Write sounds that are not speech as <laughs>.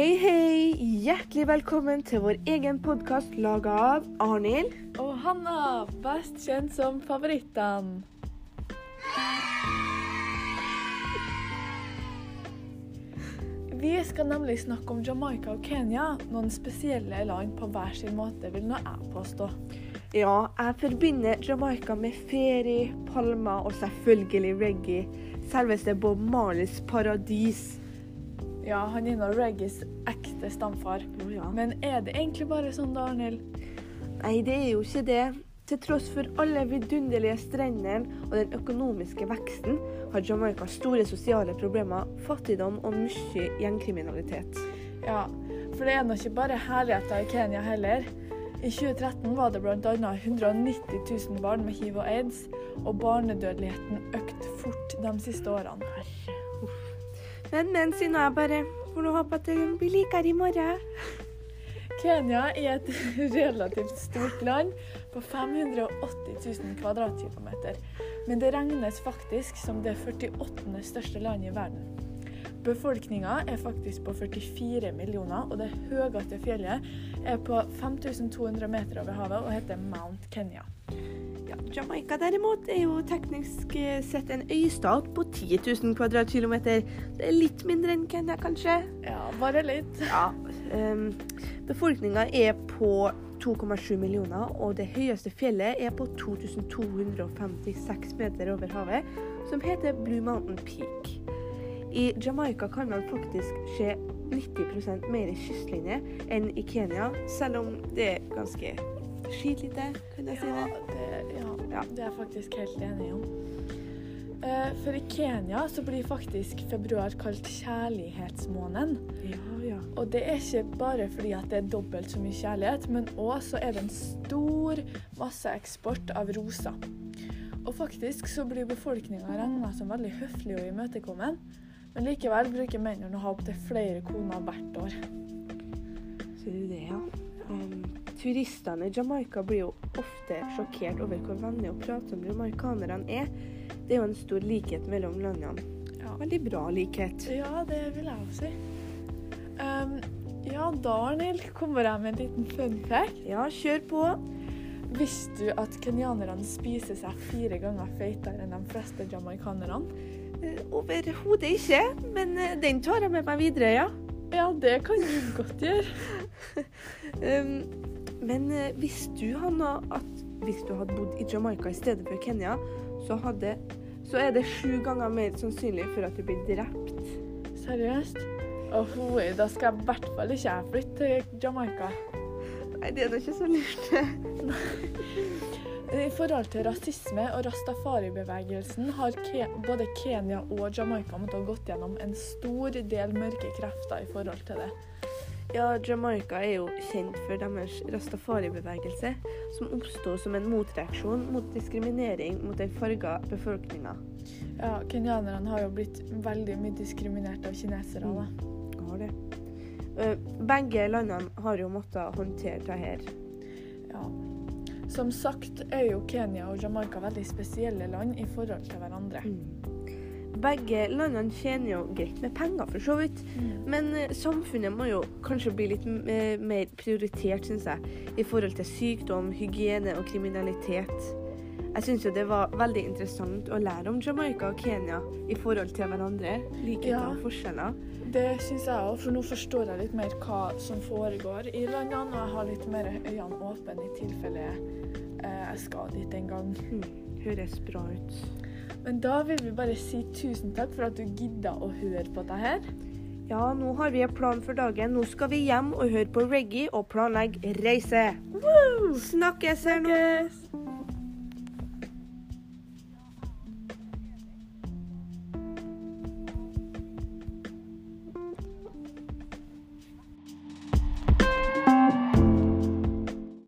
Hei, hei! Hjertelig velkommen til vår egen podkast laga av Arnhild. Og Hanna, best kjent som Favorittene. Vi skal nemlig snakke om Jamaica og Kenya, noen spesielle land på hver sin måte, vil nå jeg påstå. Ja, jeg forbinder Jamaica med ferie, palmer og selvfølgelig reggae. Selveste Bob Marleys paradis. Ja, han er nå Reggies ekte stamfar. Oh, ja. Men er det egentlig bare sånn da, Arnhild? Nei, det er jo ikke det. Til tross for alle vidunderlige strendene og den økonomiske veksten, har Jamaica store sosiale problemer, fattigdom og mye gjengkriminalitet. Ja, for det er nå ikke bare herligheter i Kenya heller. I 2013 var det bl.a. 190 000 barn med hiv og aids, og barnedødeligheten økte fort de siste årene. Men, men, sier nå jeg bare For nå håpe at det blir likere i morgen. Kenya er et <laughs> relativt stort land på 580 000 kvadratkilometer. Men det regnes faktisk som det 48. største landet i verden. Befolkninga er faktisk på 44 millioner, og det høyeste fjellet er på 5200 meter over havet og heter Mount Kenya. Ja, Jamaica derimot er jo teknisk eh, sett en øystat på 10 000 kvadratkilometer. Det er litt mindre enn Kenya, kanskje. Ja, bare litt. Ja, um, Befolkninga er på 2,7 millioner, og det høyeste fjellet er på 2256 meter over havet, som heter Blue Mountain Peak. I Jamaica kan man faktisk se 90% mer kystlinje enn i Kenya, selv om det er ganske skitlite, kan jeg si Ja, det. det, ja, Ja. det er jeg faktisk helt enig om. Uh, For i Kenya så blir faktisk februar kalt kjærlighetsmåneden. Ja, ja. Og det er ikke bare fordi at det er dobbelt så mye kjærlighet, men òg så er det en stor masseeksport av roser. Og faktisk så blir befolkninga regna som veldig høflig og imøtekommen. Men likevel bruker mennene å ha opptil flere koner hvert år. Sier du det, ja? Um, turistene i Jamaica blir jo ofte sjokkert over hvor vennlige og pratsomme jamaicanerne er. Det er jo en stor likhet mellom landene. Ja. Veldig bra likhet. Ja, det vil jeg også si. Um, ja, da, Arnhild, kommer jeg med en liten fun fact. Ja, kjør på. Visste du at kenyanerne spiser seg fire ganger feitere enn de fleste jamaicanerne? Eh, Overhodet ikke, men eh, den tar jeg med meg videre, ja. Ja, det kan du godt gjøre. Um, <laughs> men eh, visste du, Hanna, at hvis du hadde bodd i Jamaica i stedet for Kenya, så, hadde, så er det sju ganger mer sannsynlig for at du blir drept. Seriøst? Ohoi, da skal jeg i hvert fall ikke jeg flytte til Jamaica. Nei, det er da ikke så lurt. <laughs> I forhold til rasisme og rastafari-bevegelsen har Ke både Kenya og Jamaica måttet ha gått gjennom en stor del mørke krefter i forhold til det. Ja, Jamaica er jo kjent for deres rastafari-bevegelse, som oppsto som en motreaksjon mot diskriminering mot den farga befolkninga. Ja, Kenyanerne har jo blitt veldig mye diskriminert av kinesere. da. Har det. Eh, Begge landene har jo måttet håndtere det her. Ja. Som sagt er jo Kenya og Jamaica veldig spesielle land i forhold til hverandre. Begge landene tjener jo greit med penger, for så vidt. Men eh, samfunnet må jo kanskje bli litt eh, mer prioritert, syns jeg, i forhold til sykdom, hygiene og kriminalitet. Jeg syns jo det var veldig interessant å lære om Jamaica og Kenya i forhold til hverandre. Likheter Ja. og forskjeller. Det syns jeg òg, for nå forstår jeg litt mer hva som foregår i landene, og jeg har litt mer øynene åpne i tilfelle eh, jeg skal dit en gang. Mm, høres bra ut. Men da vil vi bare si tusen takk for at du gidda å høre på det her. Ja, nå har vi en plan for dagen. Nå skal vi hjem og høre på reggae og planlegge reise. Snakkes her nå.